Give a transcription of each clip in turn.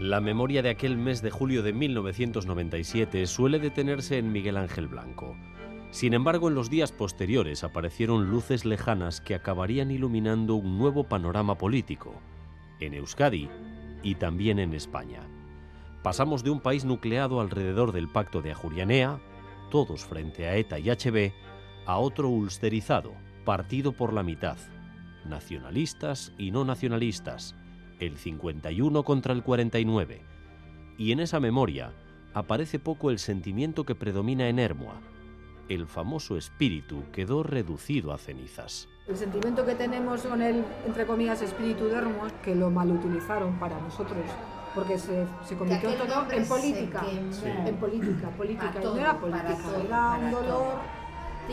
La memoria de aquel mes de julio de 1997 suele detenerse en Miguel Ángel Blanco. Sin embargo, en los días posteriores aparecieron luces lejanas que acabarían iluminando un nuevo panorama político, en Euskadi y también en España. Pasamos de un país nucleado alrededor del pacto de Ajurianea, todos frente a ETA y HB, a otro ulsterizado, partido por la mitad, nacionalistas y no nacionalistas, el 51 contra el 49. Y en esa memoria aparece poco el sentimiento que predomina en Hermoa. El famoso espíritu quedó reducido a cenizas. El sentimiento que tenemos con el, entre comillas, espíritu de Hermoa, que lo malutilizaron para nosotros, porque se, se convirtió todo en política, en política, política, y no era política, era un dolor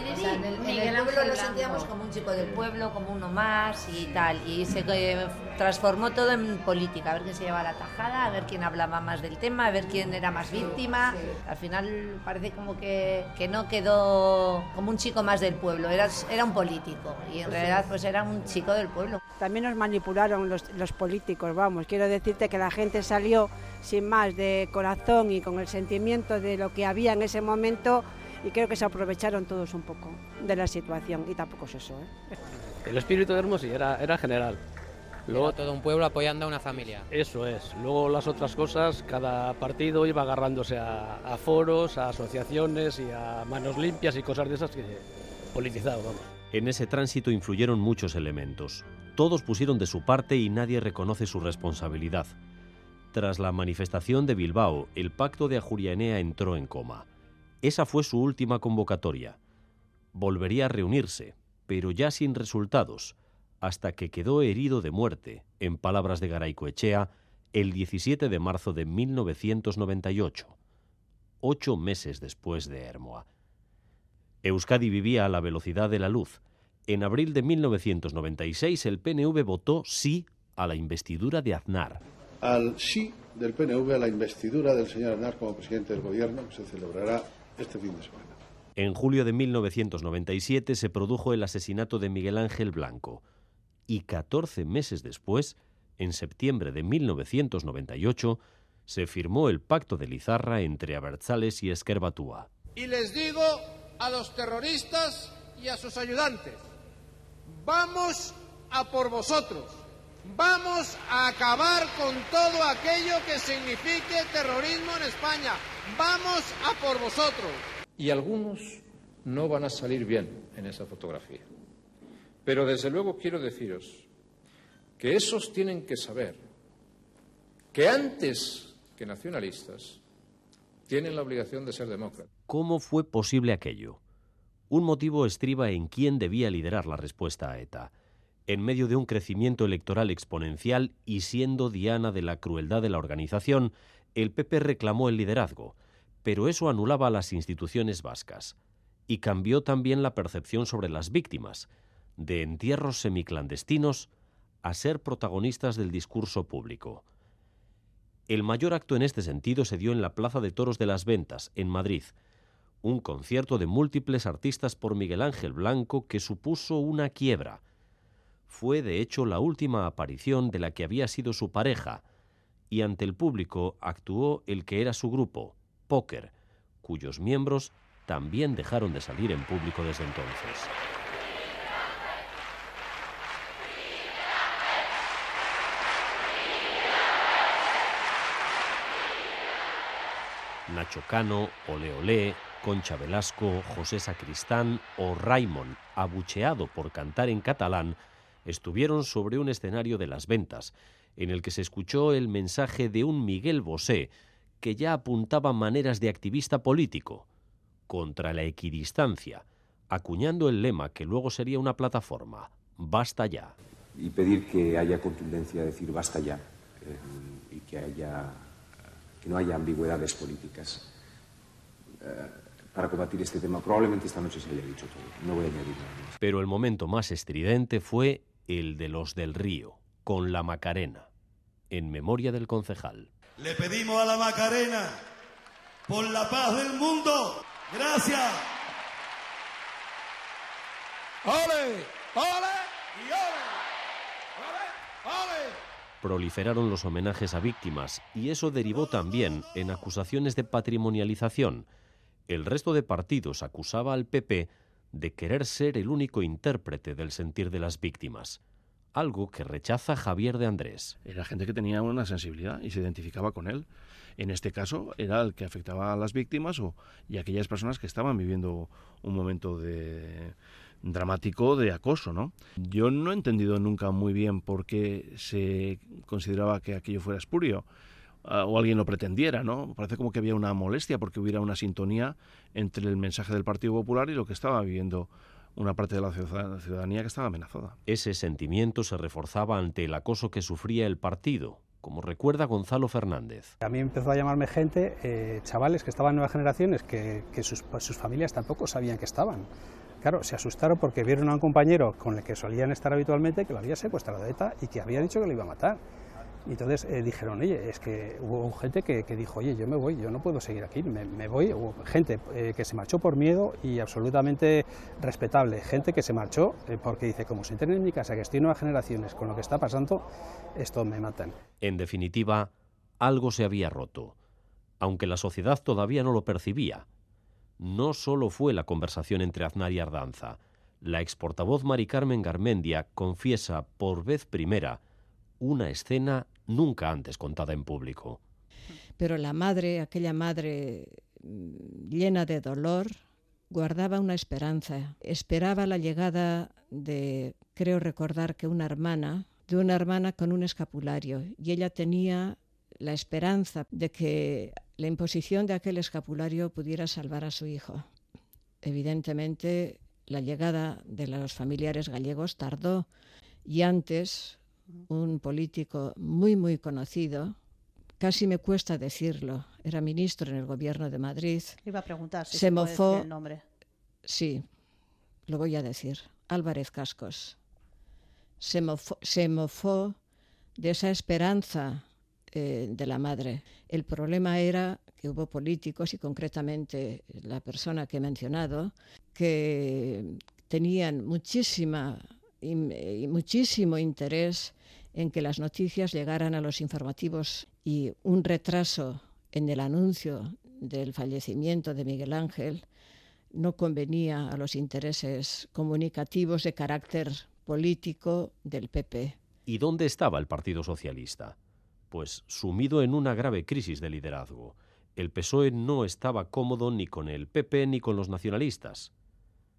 o sea, en el, pueblo lo sentíamos como un chico del pueblo, como uno más y tal. Y se eh, transformó todo en política, a ver quién se llevaba la tajada, a ver quién hablaba más del tema, a ver quién era más víctima. Al final parece como que, que, no quedó como un chico más del pueblo, era, era un político y en realidad pues era un chico del pueblo. También nos manipularon los, los políticos, vamos, quiero decirte que la gente salió sin más de corazón y con el sentimiento de lo que había en ese momento y creo que se aprovecharon todos un poco de la situación y tampoco es eso. ¿eh? El espíritu de Hermosi era, era general. Luego, todo un pueblo apoyando a una familia. Eso es. Luego las otras cosas, cada partido iba agarrándose a, foros, a asociaciones y a manos limpias y cosas de esas que politizado, vamos. En ese tránsito influyeron muchos elementos. Todos pusieron de su parte y nadie reconoce su responsabilidad. Tras la manifestación de Bilbao, el pacto de Ajurianea entró en coma. Esa fue su última convocatoria. Volvería a reunirse, pero ya sin resultados, hasta que quedó herido de muerte, en palabras de Garaycoechea, el 17 de marzo de 1998, ocho meses después de Hermoa. Euskadi vivía a la velocidad de la luz. En abril de 1996 el PNV votó sí a la investidura de Aznar. Al sí del PNV a la investidura del señor Aznar como presidente del gobierno, se celebrará este fin de semana. En julio de 1997 se produjo el asesinato de Miguel Ángel Blanco y 14 meses después, en septiembre de 1998, se firmó el pacto de Lizarra entre Abertzales y Esquerbatúa. Y les digo a los terroristas y a sus ayudantes, vamos a por vosotros, vamos a acabar con todo aquello que signifique terrorismo en España, Vamos a por vosotros. Y algunos no van a salir bien en esa fotografía. Pero desde luego quiero deciros que esos tienen que saber que antes que nacionalistas tienen la obligación de ser demócratas. ¿Cómo fue posible aquello? Un motivo estriba en quién debía liderar la respuesta a ETA. En medio de un crecimiento electoral exponencial y siendo diana de la crueldad de la organización, el PP reclamó el liderazgo, pero eso anulaba a las instituciones vascas y cambió también la percepción sobre las víctimas, de entierros semiclandestinos a ser protagonistas del discurso público. El mayor acto en este sentido se dio en la Plaza de Toros de las Ventas, en Madrid, un concierto de múltiples artistas por Miguel Ángel Blanco que supuso una quiebra. Fue, de hecho, la última aparición de la que había sido su pareja, y ante el público actuó el que era su grupo, Póker, cuyos miembros también dejaron de salir en público desde entonces. Nacho Cano, Ole Ole, Concha Velasco, José Sacristán o Raimon, abucheado por cantar en catalán, estuvieron sobre un escenario de las ventas, en el que se escuchó el mensaje de un Miguel Bosé, que ya apuntaba maneras de activista político, contra la equidistancia, acuñando el lema que luego sería una plataforma, basta ya. Y pedir que haya contundencia, decir basta ya, eh, y que, haya, que no haya ambigüedades políticas. Eh, para combatir este tema, probablemente esta noche se haya dicho todo, no voy a añadir nada más. Pero el momento más estridente fue el de los del río con la Macarena, en memoria del concejal. Le pedimos a la Macarena por la paz del mundo. Gracias. ¡Ole! ¡Ole! ¡Y ole! ¡Ole! ¡Ole! proliferaron los homenajes a víctimas y eso derivó también en acusaciones de patrimonialización. El resto de partidos acusaba al PP de querer ser el único intérprete del sentir de las víctimas, algo que rechaza Javier de Andrés. Era gente que tenía una sensibilidad y se identificaba con él. En este caso era el que afectaba a las víctimas o, y a aquellas personas que estaban viviendo un momento de, dramático de acoso, ¿no? Yo no he entendido nunca muy bien por qué se consideraba que aquello fuera espurio ah, o alguien lo pretendiera, ¿no? Parece como que había una molestia porque hubiera una sintonía entre el mensaje del Partido Popular y lo que estaba viviendo una parte de la ciudadanía que estaba amenazada. Ese sentimiento se reforzaba ante el acoso que sufría el partido, como recuerda Gonzalo Fernández. A mí empezó a llamarme gente, eh, chavales que estaban en nuevas generaciones, que, sus, sus familias tampoco sabían que estaban. Claro, se asustaron porque vieron a un compañero con el que solían estar habitualmente que lo había secuestrado de ETA y que había dicho que lo iba a matar. Y entonces eh, dijeron, oye, es que hubo gente que, dijo, oye, yo me voy, yo no puedo seguir aquí, me, voy. Hubo gente eh, que se marchó por miedo y absolutamente respetable. Gente que se marchó eh, porque dice, como se entren en mi casa, que estoy nuevas generaciones, con lo que está pasando, esto me matan. En definitiva, algo se había roto, aunque la sociedad todavía no lo percibía no solo fue la conversación entre Aznar y Ardanza. La exportavoz Mari Carmen Garmendia confiesa por vez primera una escena nunca antes contada en público. Pero la madre, aquella madre mm, llena de dolor, guardaba una esperanza. Esperaba la llegada de, creo recordar que una hermana, de una hermana con un escapulario. Y ella tenía la esperanza de que la imposición de aquel escapulario pudiera salvar a su hijo. Evidentemente, la llegada de los familiares gallegos tardó y antes un político muy, muy conocido, casi me cuesta decirlo, era ministro en el gobierno de Madrid. Iba a preguntar si se, mofó, el nombre. Sí, lo voy a decir. Álvarez Cascos. Se mofó, se mofó de esa esperanza eh, de la madre. El problema era que hubo políticos, y concretamente la persona que he mencionado, que tenían muchísima, y muchísimo interés en que las noticias llegaran a los informativos y un retraso en el anuncio del fallecimiento de Miguel Ángel no convenía a los intereses comunicativos de carácter político del PP. ¿Y dónde estaba el Partido Socialista? pues sumido en una grave crisis de liderazgo. El PSOE no estaba cómodo ni con el PP ni con los nacionalistas.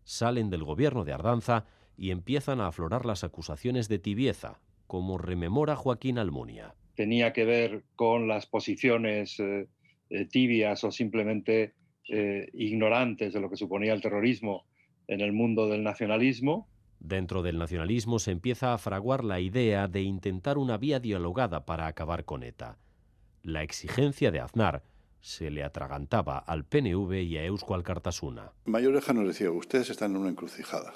Salen del gobierno de Ardanza y empiezan a aflorar las acusaciones de tibieza, como rememora Joaquín Almunia. Tenía que ver con las posiciones eh, eh, tibias o simplemente eh, ignorantes de lo que suponía el terrorismo en el mundo del nacionalismo Dentro del nacionalismo se empieza a fraguar la idea de intentar una vía dialogada para acabar con ETA. La exigencia de Aznar se le atragantaba al PNV y a Eusko Alkartasuna. Mayoreja nos decía, ustedes están en una encrucijada.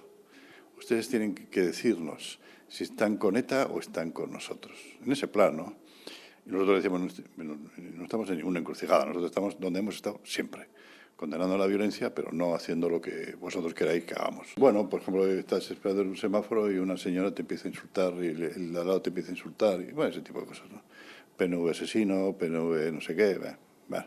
Ustedes tienen que decirnos si están con ETA o están con nosotros. En ese plano. Nosotros decíamos, no estamos en ninguna encrucijada, nosotros estamos donde hemos estado siempre condenando la violencia, pero no haciendo lo que vosotros queráis que hagamos. Bueno, por ejemplo, estás esperando en un semáforo y una señora te empieza a insultar y el de al lado te empieza a insultar y bueno, ese tipo de cosas, ¿no? PNV asesino, PNV no sé qué, bueno,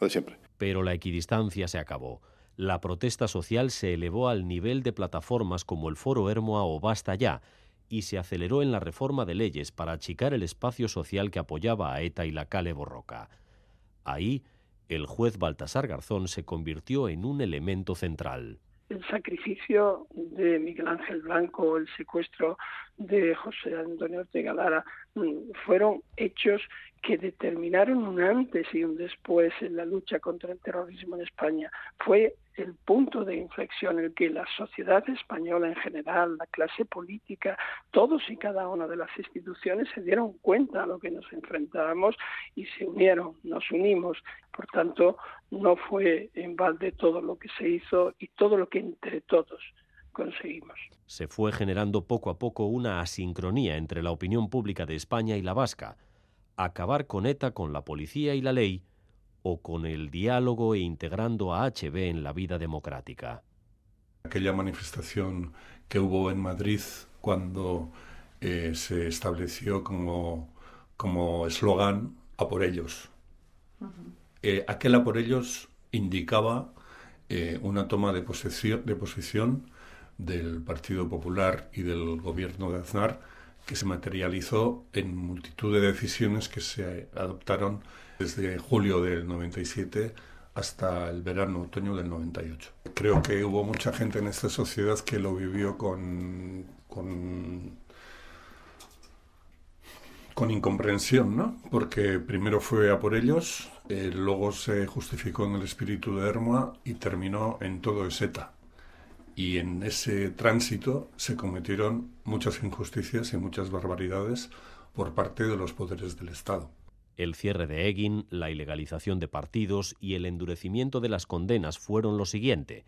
lo de siempre. Pero la equidistancia se acabó. La protesta social se elevó al nivel de plataformas como el Foro Hermoa o Basta Ya, y se aceleró en la reforma de leyes para achicar el espacio social que apoyaba a ETA y la Cale Borroca. Ahí, el juez Baltasar Garzón se convirtió en un elemento central. El sacrificio de Miguel Ángel Blanco, el secuestro de José Antonio Ortega Lara, mm, fueron hechos que determinaron un antes y un después en la lucha contra el terrorismo en España. Fue el punto de inflexión en el que la sociedad española en general, la clase política, todos y cada una de las instituciones se dieron cuenta a lo que nos enfrentábamos y se unieron, nos unimos. Por tanto, no fue en balde todo lo que se hizo y todo lo que entre todos conseguimos. Se fue generando poco a poco una asincronía entre la opinión pública de España y la vasca acabar con ETA con la policía y la ley o con el diálogo e integrando a HB en la vida democrática. Aquella manifestación que hubo en Madrid cuando eh, se estableció como como eslogan a por ellos. Eh, aquel a por ellos indicaba eh, una toma de, posesión, de posición del Partido Popular y del gobierno de Aznar que se materializó en multitud de decisiones que se adoptaron desde julio del 97 hasta el verano, otoño del 98. Creo que hubo mucha gente en esta sociedad que lo vivió con, con, con incomprensión, ¿no? Porque primero fue a por ellos, eh, luego se justificó en el espíritu de Hermoa y terminó en todo ETA y en ese tránsito se cometieron muchas injusticias y muchas barbaridades por parte de los poderes del Estado. El cierre de Egin, la ilegalización de partidos y el endurecimiento de las condenas fueron lo siguiente,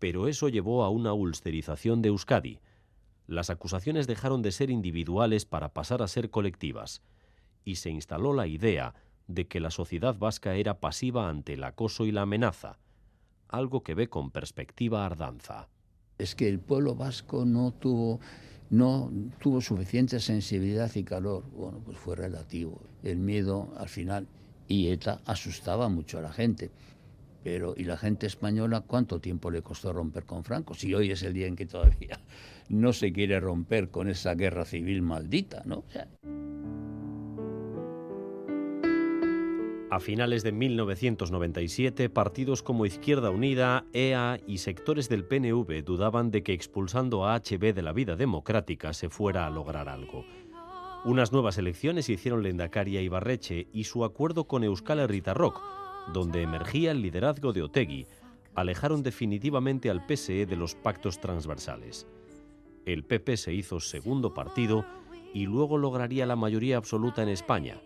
pero eso llevó a una ulcerización de Euskadi. Las acusaciones dejaron de ser individuales para pasar a ser colectivas, y se instaló la idea de que la sociedad vasca era pasiva ante el acoso y la amenaza, algo que ve con perspectiva Ardanza. Es que el pueblo vasco no tuvo, no tuvo suficiente sensibilidad y calor. Bueno, pues fue relativo. El miedo al final y ETA asustaba mucho a la gente. Pero, ¿y la gente española cuánto tiempo le costó romper con Franco? Si hoy es el día en que todavía no se quiere romper con esa guerra civil maldita, ¿no? A finales de 1997, partidos como Izquierda Unida, EA y sectores del PNV dudaban de que expulsando a HB de la vida democrática se fuera a lograr algo. Unas nuevas elecciones hicieron Lendacaria Ibarreche y su acuerdo con Euskal Herritarrok, donde emergía el liderazgo de Otegui, alejaron definitivamente al PSE de los pactos transversales. El PP se hizo segundo partido y luego lograría la mayoría absoluta en España,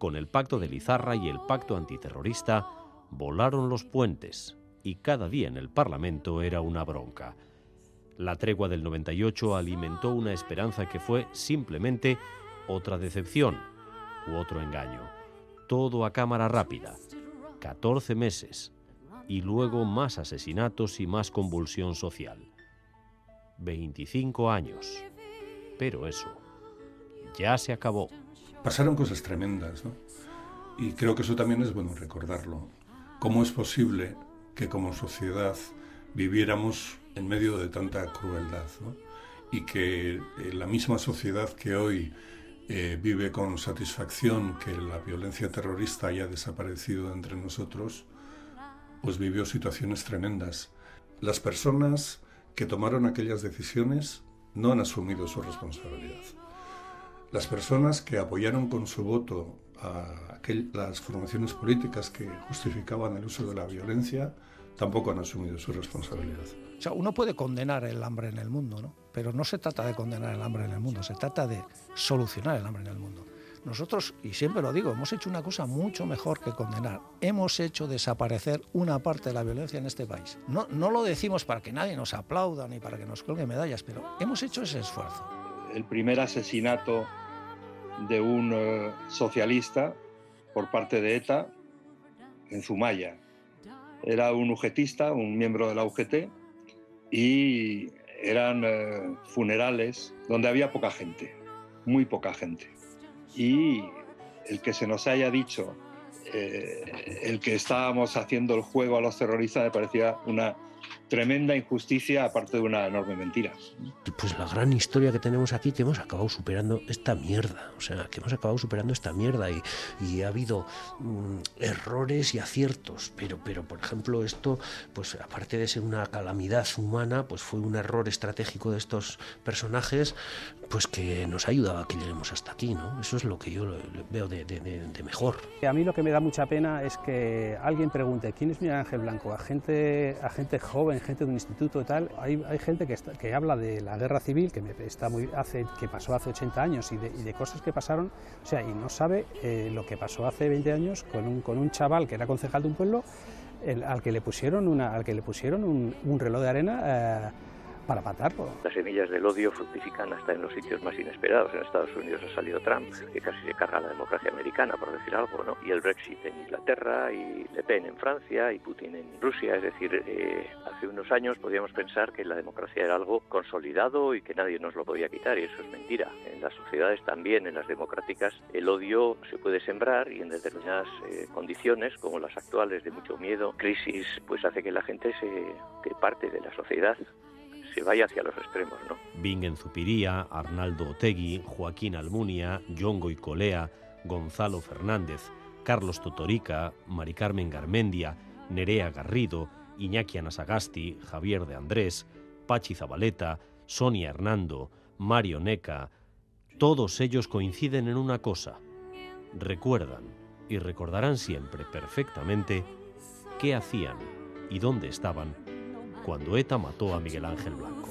con el pacto de Lizarra y el pacto antiterrorista, volaron los puentes y cada día en el Parlamento era una bronca. La tregua del 98 alimentó una esperanza que fue simplemente otra decepción u otro engaño. Todo a cámara rápida. 14 meses y luego más asesinatos y más convulsión social. 25 años. Pero eso ya se acabó pasaron cosas tremendas, ¿no? Y creo que eso también es bueno recordarlo. ¿Cómo es posible que como sociedad viviéramos en medio de tanta crueldad, ¿no? Y que eh, la misma sociedad que hoy eh, vive con satisfacción que la violencia terrorista haya desaparecido entre nosotros, pues vivió situaciones tremendas. Las personas que tomaron aquellas decisiones no han asumido su responsabilidad. Las personas que apoyaron con su voto a las formaciones políticas que justificaban el uso de la violencia tampoco han asumido su responsabilidad. O sea, uno puede condenar el hambre en el mundo, ¿no? Pero no se trata de condenar el hambre en el mundo, se trata de solucionar el hambre en el mundo. Nosotros, y siempre lo digo, hemos hecho una cosa mucho mejor que condenar. Hemos hecho desaparecer una parte de la violencia en este país. No, no lo decimos para que nadie nos aplauda ni para que nos cuelgue medallas, pero hemos hecho ese esfuerzo. El primer asesinato de un eh, socialista por parte de ETA en Zumaya. Era un ugetista, un miembro de la UGT, y eran eh, funerales donde había poca gente, muy poca gente. Y el que se nos haya dicho, eh, el que estábamos haciendo el juego a los terroristas, me parecía una tremenda injusticia aparte de una enorme mentira. Pues la gran historia que tenemos aquí, que hemos acabado superando esta mierda, o sea, que hemos acabado superando esta mierda y, y ha habido mm, errores y aciertos, pero, pero por ejemplo esto, pues aparte de ser una calamidad humana, pues fue un error estratégico de estos personajes, pues que nos ha ayudado a que lleguemos hasta aquí, ¿no? Eso es lo que yo veo de, de, mejor. A mí lo que me da mucha pena es que alguien pregunte, ¿quién es Miguel Ángel Blanco? A gente, a gente joven, gente de un instituto y tal, hay, hay gente que, que habla de la guerra civil, que, me, está muy, hace, que pasó hace 80 años y de, y de cosas que pasaron, o sea, y no sabe eh, lo que pasó hace 20 años con un, con un chaval que era concejal de un pueblo, al que le pusieron, una, al que le pusieron un, un reloj de arena... Eh, para matarlo. Las semillas del odio fructifican hasta en los sitios más inesperados. En Estados Unidos ha salido Trump, que casi se carga la democracia americana, por decir algo, ¿no? Y el Brexit en Inglaterra, y Le Pen en Francia, y Putin en Rusia. Es decir, eh, hace unos años podíamos pensar que la democracia era algo consolidado y que nadie nos lo podía quitar, y eso es mentira. En las sociedades también, en las democráticas, el odio se puede sembrar y en determinadas eh, condiciones, como las actuales de mucho miedo, crisis, pues hace que la gente se que parte de la sociedad se vaya hacia los extremos, ¿no? Bingen Zupiría, Arnaldo Otegui, Joaquín Almunia, Yongo y Colea, Gonzalo Fernández, Carlos Totorica, Mari Carmen Garmendia, Nerea Garrido, Iñaki Anasagasti, Javier de Andrés, Pachi Zabaleta, Sonia Hernando, Mario Neca, todos ellos coinciden en una cosa. Recuerdan y recordarán siempre perfectamente qué hacían y dónde estaban cuando ETA mató a Miguel Ángel Blanco.